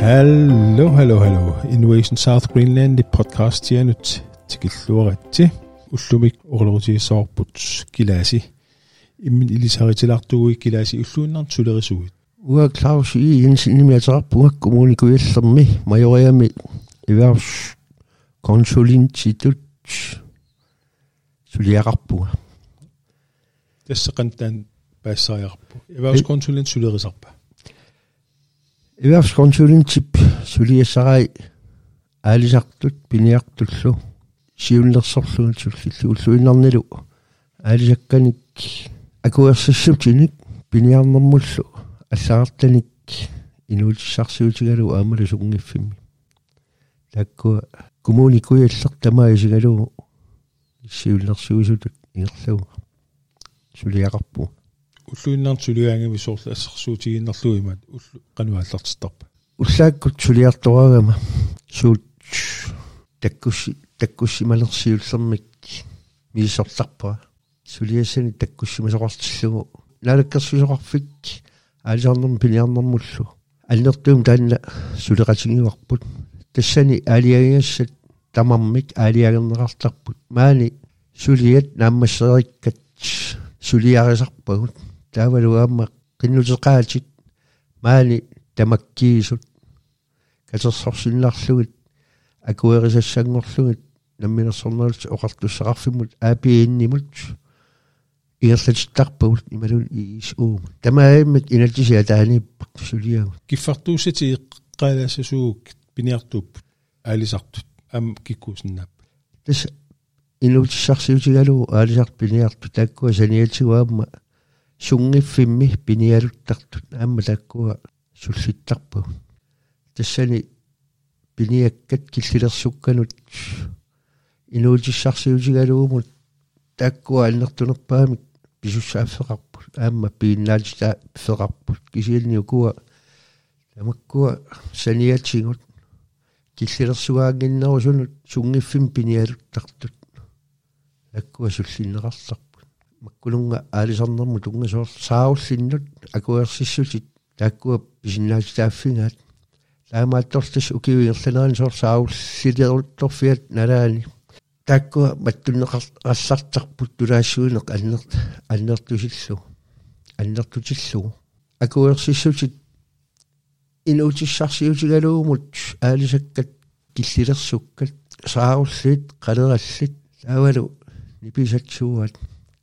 Hallo, hallo, hallo. Innovation South Greenland i podcast jeg nu til ullumik orloruti sorbut kilasi. Imin ilisaritilaqtuu kilasi ulluunnar ud. Uga Claus i Jensen nimiataqarpuak kommunikuillermi majoriami ivars konsulinstitut suliaqarpuga. Tässä kantaan päässä ajarpu. Altså ivars konsulin på. Ивэрс консулинтип сулиасарай аалисартут пиниартуллу сиуллерсорлугут суллиллу уллуиннарнилу аалисакканик акуерсассутиник пиниарнэрмуллу аллаартаник инуулиссарсуутигалу аамала сунгиффимми такку коммуникуйаллертамаа исигалу сиуллерсуусутут ингерлуга сулиақарпу уллуиннартулиаангами суорлассерсуутигиннерлуимат канааллартитарпа уллааккут сулиартуарама суут таккусси таккуссималерсиуллермик мисертарпа сулиасани таккуссимасоқартиллугу налаккерсусоқарфик аалиарнерми пилиарнермуллу аллертуум таанна сулеқатингиуарпут тассани аалиагиассат тамармик аалиагернеқартарпут маани сулиат нааммассериккат сулиарисарпагут تاول واما كنو زقالتي مالي تمكيسو كتصحر سنلاخ سويت اكوير زي السنغر سويت نمينا صنالت اوغرتو سرار في مول ابي اني مولت ايرسل ستاقبا ولت نمالون ايس اوم تما ايمت انالتي سي اتاني بقتشو ليهو كيف فرتو ستي قال سسوك بنيرتوب الي سرتو ام كيكو سناب تس انو تشخصي وتقالو الي سرت اغتوب تاكو زنيتي واما sungiffimmi pinialuttartut aammalakkuga sullittarpu тассани пиниаккат киллилерсукканут инуутиссарсиутигалуумут тааккуа алнертунерпаамик писуссааффеқарпут аама пииннаалита феқарпут кисиалниукуа тамаккуа саниатсигут киллилерсугаангиннерусунут сунгиффим пиниалуттартут аккуа суллиннеқарлар маккулунга аалисарнэрму тунгасоор сааруллиннут акуерсиссусит тааккуа писиннааситааффингаат таамаатторлис укивиерланерани соор сааруллилерторфиат налаани тааккуа маттуннеқарлартарпут тулаассуинеқ аннер аннертусиллу аннертутиллу акуерсиссусит инуутиссарсиутигалуумут аалисаккат киллилерсуккат сааруллиит қалераллит таавалу ниписатсууат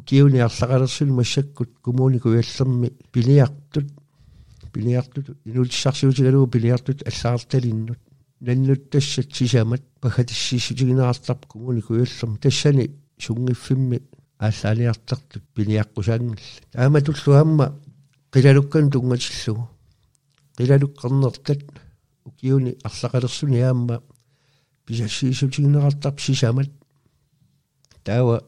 укиуниарлақалерсул массаккут кумуунику уяллерми пилиартут пилиартут инулиссарсиутигалугу пилиартут аллаарталиннут наннут тассат сисамат пахатиссиссутигинаартарп кумуунику уяллерми тассани сунгиффимми ааллаалиартартут пилиаққусаангилла ааматуллуамма қилалуккан тунгатиллугу қилалуккарнертат укиуни арлақалерсуни аамма писассиисутигинерартарп сисамат таава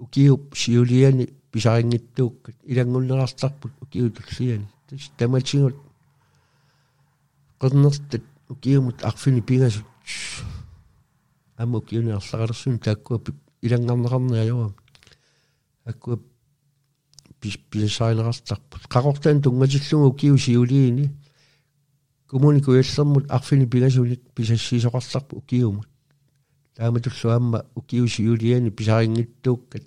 ukiup siuliani pisarinnittuukkat ilangunnerartarput ukiutulliani tamalsingut qernertat ukiumut arfini pingasut amma ukiuniarlaqalersun taakkua ilangarnerarniajuam akkua pisarinerartarput qaqortaan tungatillugu ukiu siuliini kumuni kuyallermut arfini pingasunit pisassiisoqarlarpu ukiumut taamatullu amma ukiu siuliani pisarinnittuukkat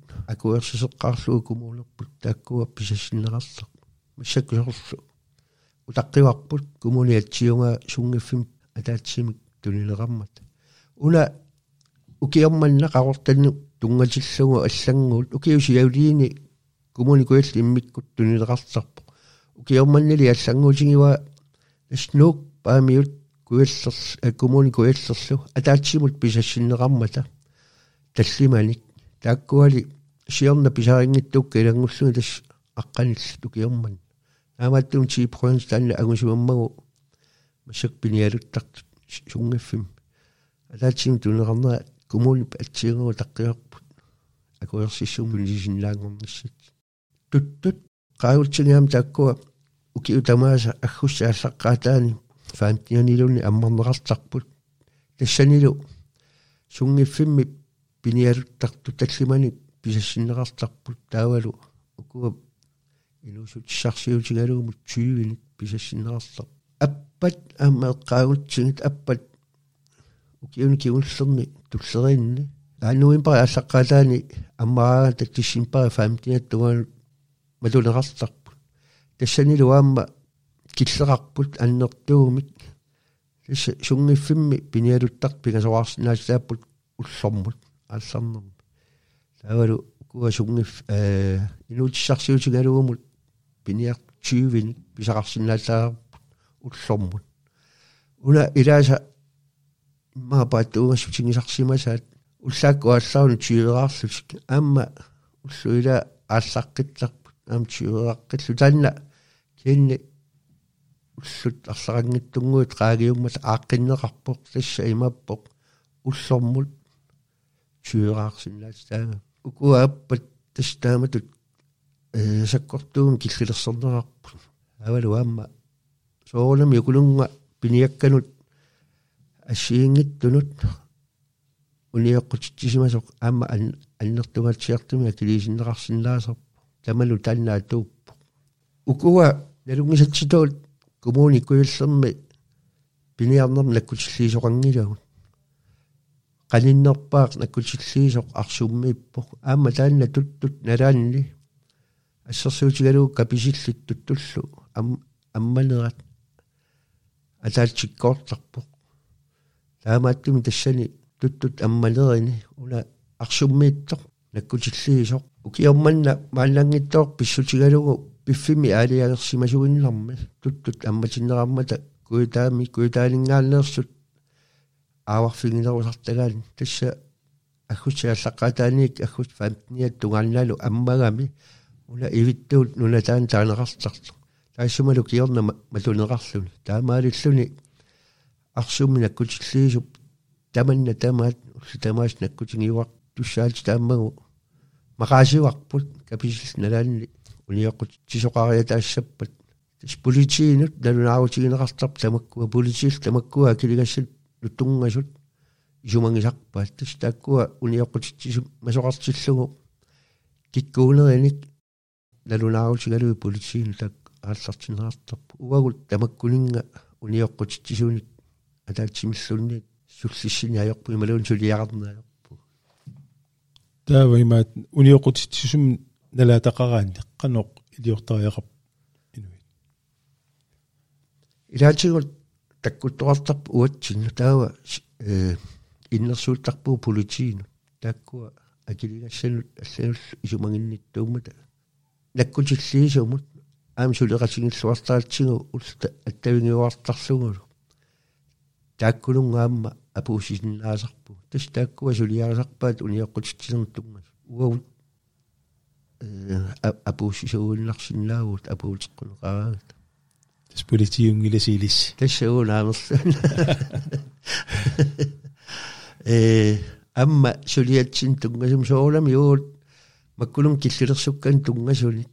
акуерсисеққарлуу кумуулерпут тааккуапписассиннеқарлаа массаккусорлу утаққиварпут кумулиатсиунга сунгиффим атаатсимик тунилеқармат уна укиорманна қарортанну тунгатиллугу аллангуут укиусиаулиини кумуни куялли иммиккут тунилеқарларпо укиорманнали аллангуутигива наснуук паамиут куяллер аккумуни куяллерлу атаатсимут писассиннеқармата таллиманик тааккуали شيلنا بجارين التوكي لنغسون دس أقل ستوك يوما أما تون شي بخون ستان لأغن شو ممو مشك بنيار التقت شو مفهم هذا شي متون غنى كمون بأتشيغ وتقيق أقول شي شو من جيجن لاغن نشت تتت قاول تنيام تاكوا وكي تماس أخوش أسقاتان فانتني نيلوني أما نغل تقبل تشنيلو شو مفهم بنيار التقت تسلمانيك писассиннерартарпут таавалу укуап инуусут сарсиутигалуумут сиювинит писассиннерартар аппат аама эққаагутсигит аппат укиун киуллерни туллеринни аануимпари ассаққалаани аммаараа таттиссимпари фамтиаттугаалу малунеқартарпут тассанилуаамма киллеқарпут аннертуумик суннгиффимми пиниалуттар пигасоарсинаасааппут уллормут алларнерми Lawalu kuasugngif inuutissarsiutigaluumut piniaq tsyuvin pisaqarsinnaallaaq ullormut una ilaasa imaapaattuugas tingisarsimasaat уллааккуаллаарну тиуераарлут аама уллуила ааллаққиттарпут аам тиуерааққиллу таанна кенни уллут арларангиттунгуут қаагиуммас ааққиннеқарпоқ тасса имаппоқ уллормут тиуераарсинаатаага ukuappat tastaamatut sakkortuum killilersernerarput avaluaamma soorlam yukulunga piniakkanut ассиингиттунут униэккутиттисимасоқ аама аннертугатсиартуми акилисиннеқарсинаасерпу тамалу таннаатууппу укуа налунгисатситоут коммуни куйуллерми пиниарнер наккутиллиисоқангилагут qalinnerpaaqna kulsilliisuq arsuummiippoq aamma taanna tuttut nalaanni ассерсуутигалуу каписиллит туттуллу амманерат атаатсиккоортарпоқ таамааттими тассани туттут аммалерини уна арсуммииттор наккутиллиисоқ укиорманна мааллангиттоор писсутигалугу пиффими аалиагерсимасуиннарми туттут амматиннераммата куитаами куитаалингааллеерсут awaqsuni lorusartagaan tassa akut siallaqataaniik akut famtniat tungalnalu ammagami una ivittuut nuna taan taaneqartartu taassumalu kiorna maluneqarlun taamaalilluni arsummi nakkutilliisup tamanna tamaat ullu tamaas nakkutiniuaq tussaati taammagu maqaasiuarput kapisil nalaanni унioqutisoqaria taassappat tas politiinut nalunaarutigineqartarp tamakkua politiil tamakkua kiligassat нуттунгасут исумангисарпааттус тааккуа униоқутитсису масоқартиллугу киккуунериник налунаарусигалуи политсиин таак ааллартинеартарпу уагут тамаккулинга униоқутитсисууник атаатсимиллунник суллиссини аёрпу ималуун сулиарнаарпу таава имаат униоқутитсисум налаатақараани қаноқ илиортариақарп инуит илаатигут таккутторартарпу уатсиннутаава э иннерсуултарпуу политиину тааккуа акилигассанут ассанул исумагинниттууммата наккутиллиисумут аам сулеқасигиллуартаатсигу улта аттавингуартарсугулу тааккулунгаамма апуусисиннаасарпу тас тааккуа сулиарисарпаат униоққутитсинертунгас уавут э апуусисууиннарсиннаавуут апуутеққунеқараагат Despolitium ilesilis. تشعون إيه، أما سلياتسن تنغسم سولم يقول ما كلهم كثير سكان تنغسون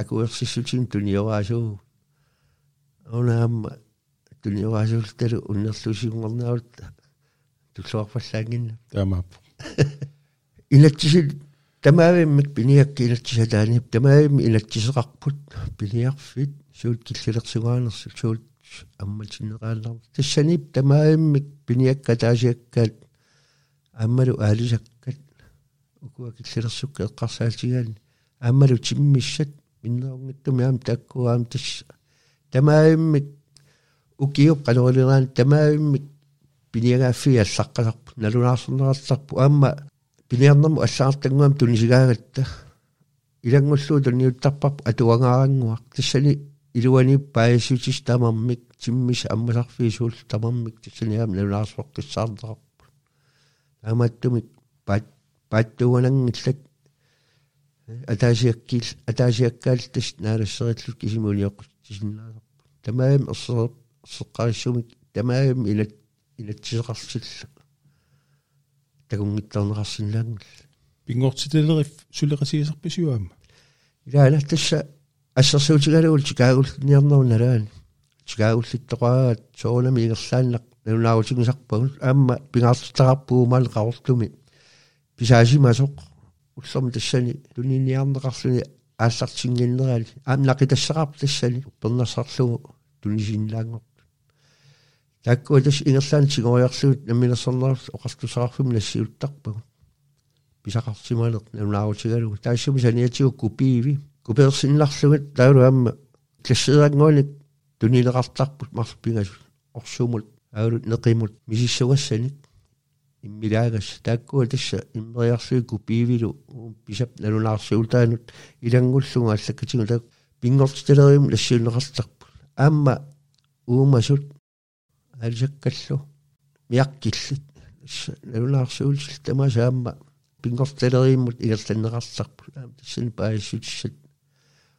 أكو يخسسوتين تنيواسو أنا أما تنيواسو تر ونرسوسي مرنا تلوغ فالساقين تمام إلا تسد تمام بنيك كين تشهداني تمام إن تشرق بود بنيك في شو تشرق سوان شو أما تشنغال تشني تمام بنيا كدا جكت أما لو أهل كت وكو كتير سوك القصال تيان أما لو تشمشت من نوم تمام تكو أم تش تمام وكيو قنولي ران تمام بنيا فيا سقط نلو ناصر نغطق أما пилиарнэрму ассаартангуам тунисигаагатта илангуллуутунниуттарпарпу атуангаарангуар тассани илуани паисутис тамармик тиммис аммасарфиисуул тамармик тассаниам налунаарсоққиссаартарпу таамааттумик паат пааттуанангиллак атаасиаккил атаасиаккаалтас наанассериллут кисимулиоққутисиннаасарпу тамаам ерсеққариссумик тамаам илат илатсиқарсилла takunngittarnerarsinlaangil pingortitellerif suleqasigisarpisuaama ilaala tassa ассерсуутигалуул чикаагуллиниарнеруналаани чикаагуллиттоқараат соонами игерлааннақ нунаагутигусарпагул аама пингаарлутарпуумаал қавортуми писаасимасоқ уллерми тассани туниниарнеқарсуни аассартингиннерали аам нақитассақарп тассани пернерсарлугу тунисинлаангоқ таккуутус ингерлаан сигориарсуут намминерсэрнерс оқартусараффи минассиуттарпагу писақарсималер нунаарутигалугу таассуми саниатигу купииви купеерсиннарлугат тааруамма классеерангуник тунилеқартарпут марлпигасу орсуумут аалут неқимут мисиссугассаник иммилаагас тааккуутасса иммериарсуи купиивилу писап налунаарсиултаанут илангуллунга аллаккатигу таак пингортилериум лассиуннеқартарпут аама уумасут алисаккаллу миаккиллит нулаарсуулсил тама саамма пингортелерииммут игерланнеқарсарпу аама тассани паасутиссат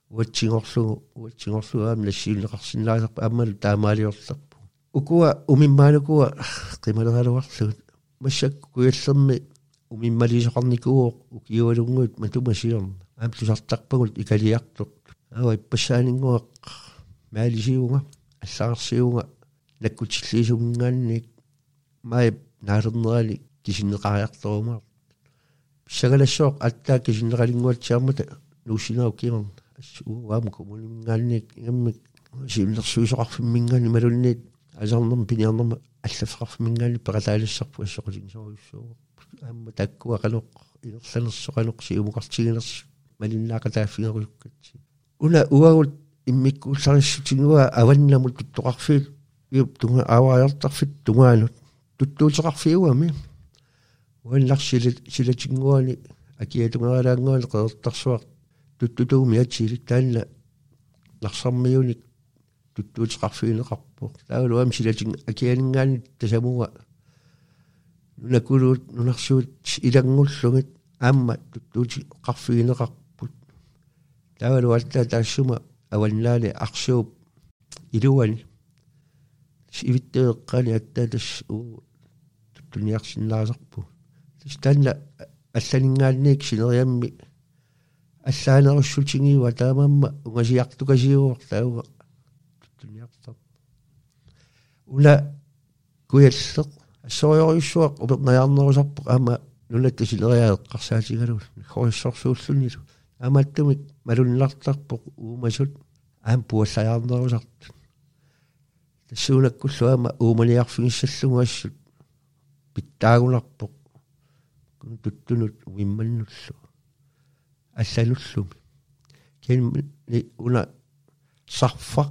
уатсигорлугу уатсигорлугаам нассиулнеқарсинаасарпа ааммалу таамаалиорларпу укуа умиммаанукуа қималералуарлугут массакку куяллерми умиммалисоқарникуоқ укиуалунгуут матумасиорна аама тусартарпагут икалиартоқ ава иппассаанингуақ маалисиунга аллаарсиунга наккутиллисугингаанник маип наасернерали кисиннеқариарторумар писсагалассооқ аттаа кисиннеқалингуатсиармата нуусинау кимам ассууаам комулингаанник ингаммик сиуллерсуисоқарфиммингаани малунниит асарнерм пиниарнерма аллафеқарфиммингаани пеқалаалассарпу ассоқулинсоруйссуу аамма таккуақалоқ илерланерсоқалоқ сиумуқартигилерс малиннаақатааффигеруйуккатси уна уагут иммиккууллариссутигуа аваннамут туттоқарфиит يبدو أو يلطخ في الدوان تدو تغخ في وامي إيوه وين لك شلة جنواني أكيد ما غير أنواني قد يلطخ سواق تدو دو ميات شلة تانا لخصم ميوني تدو تغخ في نقبو تاول وام شلة جن أكيد نغاني تسموها نقولو ننخشو إلا نقول سمت أما تدو تغخ في إيوه، نقبو تاول وارتا تاشوما أولنالي أخشوب إلواني شيفتو قال يتدش و الدنيا خشنا زقبو تستنى السنين قال نيك شنو يمي السنة رشو تشيني و تمام و جي يقتو كجي و تاو الدنيا خشنا ولا كوي السق الصغير يشوق و بطنا يعنى رزبق اما نولا تشيني غيا القرساتي قالو نخوي الشرسو السنة اما التمك مالون لغتق بق و مجل ام بو السيارة رزبق тассуунаккуллуама уумалиарфигиссаллугаассу питтаагуларпоқ кун туттунут уимманнуллу аллалуллуми кин уна сарфа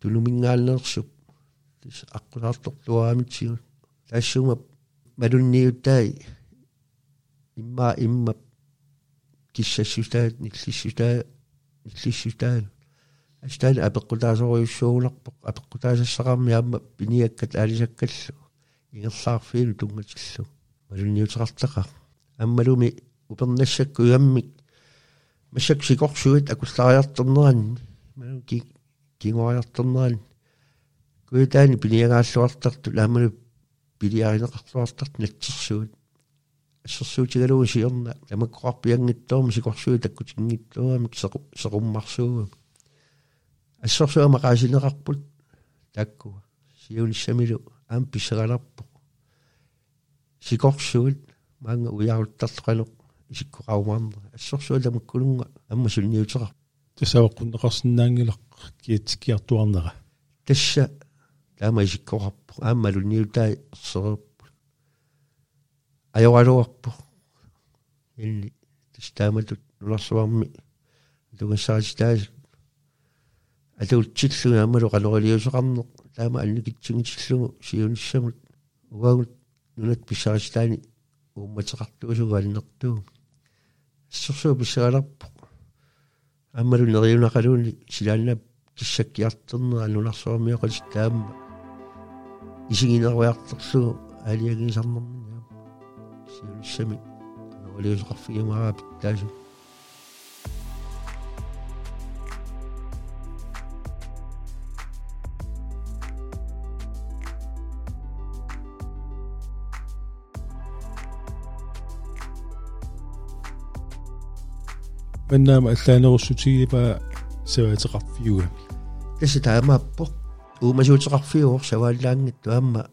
тулумингааллеерсуп тис аққулаартортуаамитсигу таассуума малунниуттай имма имма киссассутаат ниллиссутаа ниллиссутаа أشتان أبقى تاجا ويشون أبقى تاجا شغام يا بنية كتالي جاكسو ينصار فين تونجسو مرني تغطقا أما لومي وبن الشك ويمي مشك شي كوخ شويت أكو سايات طنان مرن كي كي غايات طنان كويتان بنية غاش وطرت الأمر بنية غاش وطرت نتشسون شسوت غلوشي يوم لما كوخ بيان التوم شي كوخ شويت أكو تنجي التوم شغم مخشوم الشخص ما قاعد لنا قبل داكو شيول الشميل ام بيشغل شيكوخ شول ما وياو التطقلو شيكو قاومان الشخص هذا من كل اما شنو يتغى تساوق نقص نانغلق كيتكياتو انغا تشا لما شيكو قب اما لنيو تاي صوب ايوا روق اللي تستعمل نصوامي دوغ ساج تاج алуутсиллу аамалу қалорилиусеқарнеқ таама алникитсигитсиллугу сиунissамут уагут нунат писсариллаани уумматеқартуусуга алинертуу ассерсуу писсараларпо аамалу нериунақалууни силааннаап киссаккиартернера алунарсуармиоқалис таама исигинеруиартерсугу алиагисарнерни сиунissами қалорилиусеқарфигимараапиттаасуу أن مثلاً رشوتي با سوى تغفيو كسيت عاما بوك وما جو تغفيو سوى لانت واما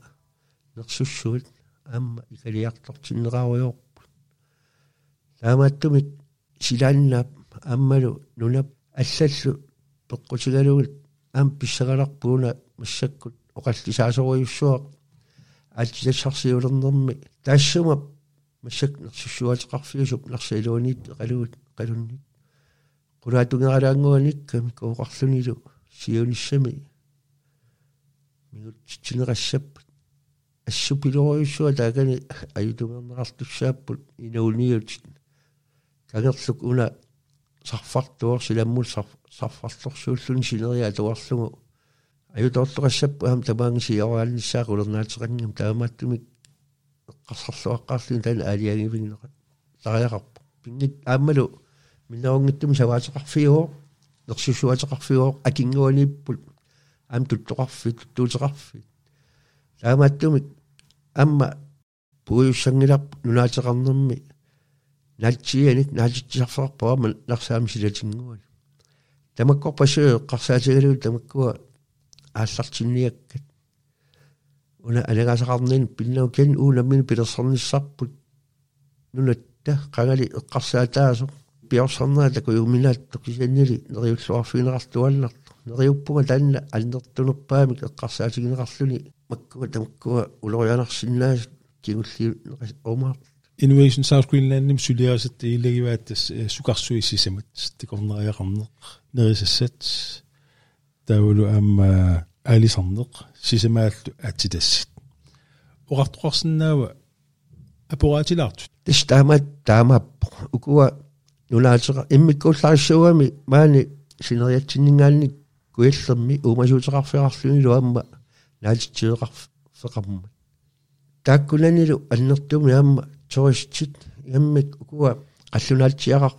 نقصوشوت أما يكالي يقطق تنغاو يوك لاما تمت سيلان أما لو نونب أساسو بقوش غالو أم بيشغلق بونا مشكل وقالت لساسو ويشوك أجد شخصي ورنضمي تاسو مب مشكل نقصوشوات تغفيو شوك نقصي لونيت غالو قالوا qulaatungeraanguanikka mikuuqarlunilu siunissami migutsinerassappat ассупилориуссуа таакани аютунгернеқартуссааппут инауниутит кагерлук уна сарфартуор силаммул сарфарлорсууллуни силериа туарлугу аютоорлорассаппу аам тамаангси яваалиссаа кулернаатеқангам таамааттумик эққарсарлуаққарлуни тана алиагивигнеқа тариақарпу пингит ааммалу من هون نتم شواز قفيو نقش شواز قفيو أكين غوني بول أم كل تقفي تقول تقفي لما تم أما بوي شنجرب نناش قنمي نجي أنت نجي تشفر بوا من نقص أم شيء تين غون تم كوبش قصة جريو تم كوا أصل تنيك ونا أنا قاس قنمي بينا وكان أول من بيرصني صب نلته قالي قصة تاسو пиорсарнаа такуй уминаатту кисаннили нериуссуарфинеқарту алларту нериуппума таанна алнертунерпаамик эққарсаатигинеқарлуни маккуга тамаккуга улорианарсиннаас тигулли омаар Innovation South Greenland nim syliaset ilegivaatas sukarsuissisamat tikorneriaqarneq nerisasat taulu amma alisarneq sisamaallu atitassit oqartoqarsinnaava апораатилаарту тис таама таамаап укуа nulaatera immikkuullarissuami maani sineriatsinningaanni kuillermi uumasuuteqarfiqarluni luamma naatittiiqarfeqarma taakkunanilu annertumi aamma toristit iammik ukua qallunaatiaqar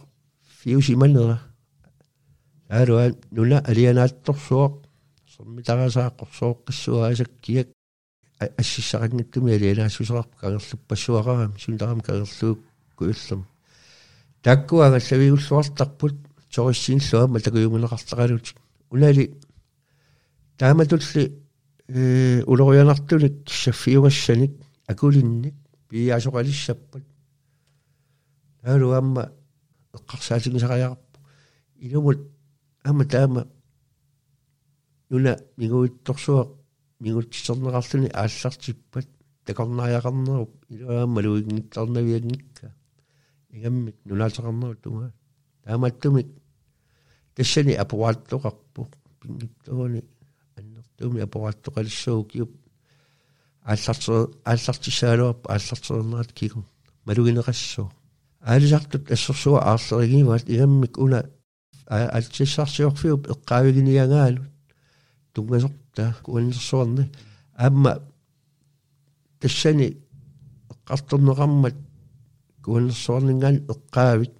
fiusimanera aalua nuna alianaattorsuoq сэрмитарасааққорсооққиссуаасаккиак ассиссақангаттуми алианаассусеқарпу кагерлуппассуақарами сунтарами кагерлуук куиллерми таккуагаллавиуллуартарпут сориссииллуама такуйумунеқартақалут унали тааматулли э улорианартулик саффиугассаник акулинник пиаасоқалиссаппат ааруамма эққарсаатигисақаяарпу илумут аама таама нуна мигуитторсуа мигутсисернеқарлуни ааллартиппат такорнаяақарнеруп илуаамма луигниттарнавиагникка igamik nunalsaqarmagut taamattumik тассани апуааттоқарпу пингиттоони аннертууми апуааттоқалиссуукиуп ааллартер ааллартиссаалуарпа ааллартернерат кигу малугинеқассуу аалисартут ассерсуа аарлеригимаат игаммик уна аалтиссарсиорфиуп эққаавигиниангаалу тунгасорта куаннерсуарни аама тассани эққартернеқармат كون الصون نقال القابد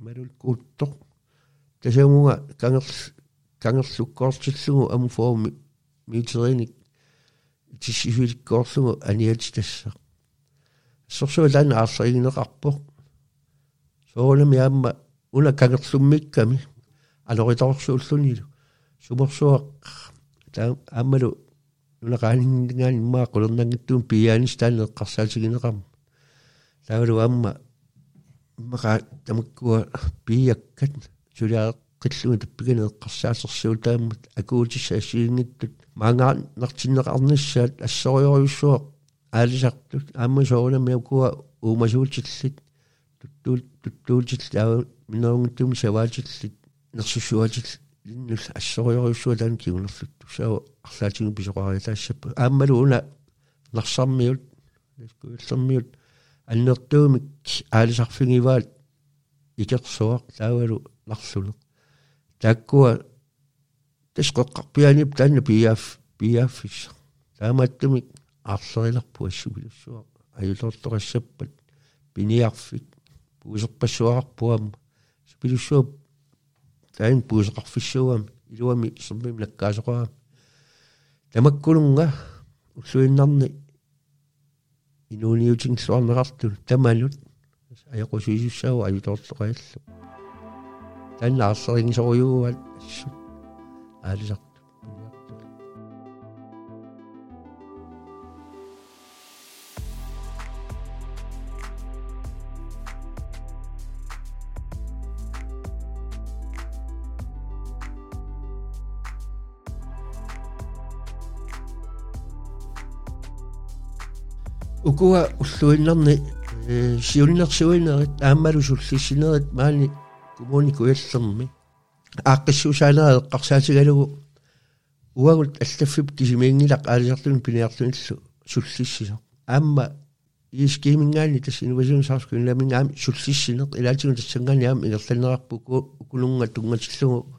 مالو الكوتو تجمو كان كان السكر تسمو ام فو ميتريني تشي في الكورسو ان يتشتش سوسو لان عصرين رابو سولم يام ولا كان السمك كامي على غيتور سولسوني شو بصو تام عملو ولا قال ما قلنا نتوم بيان ستان القصاصين رام تام لو тамаккуа пиаккат сулиааққиллуи таппигинеэққарсаасерсуутааммут акуутисса асиингиттут маангаанартиннеқарниссаат ассориориуссуа аалисартут аама соона меукуа уумасуутиллит туттуул туттуултилл аа минерунгиттуми саваатиллит нерсуссуатилл иннул ассориориуссуа таан кигунерлутту саа арлаатигу писоқаритаассаппа ааммалууна нарсармиут нискуиллэрмиут аннертуумик аалисарфигиваат икерсуақ таавалу ларсулу таккуа тасқоққарпианип таанна пиаф пиаффис таамааттумик аарсериларпу ассугилуссуа аюлоорторассаппат пиниарфик пуусерпассуаарпуам супилуссуа таин пуусеқарфиссуам илуами сэрмим лаккаасоқаа тамаккулунга уллуиннарни инуниутингсуарнеқарту тамалут аякусуисуссагу алуторлоқиаллу таннаарсерингисоруйуугаат аалисақ ukua ulluinnerni siunnersuinerit тааммалусуллиссинерит маани кумуни куяссерми ааққиссусаанера эққарсаатигалугу уагут аллаффип кисимиингилақ аалиартун пиниартуниллу суллиссисо аама иискиимингаани тассинувасун саарскуиннамин аами суллиссинеқ илаатигун тассангаани аама игерланерарпуку укулунга тунгатиллугу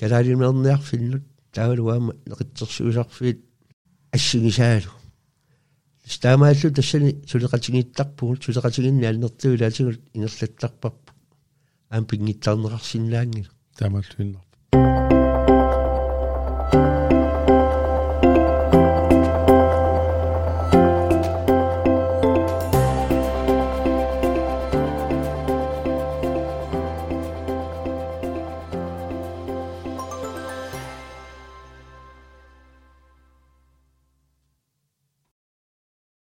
калаалимерниарфиннут таавалуаама неқитсерсуусарфиит ассигисаалу стаамааллу тассани сулеқатигиттарпугу сулеқатигинни алнертуилаасигу инерлаттарпарпу аам пингиттарнеқарсинаангила таамааллуиннер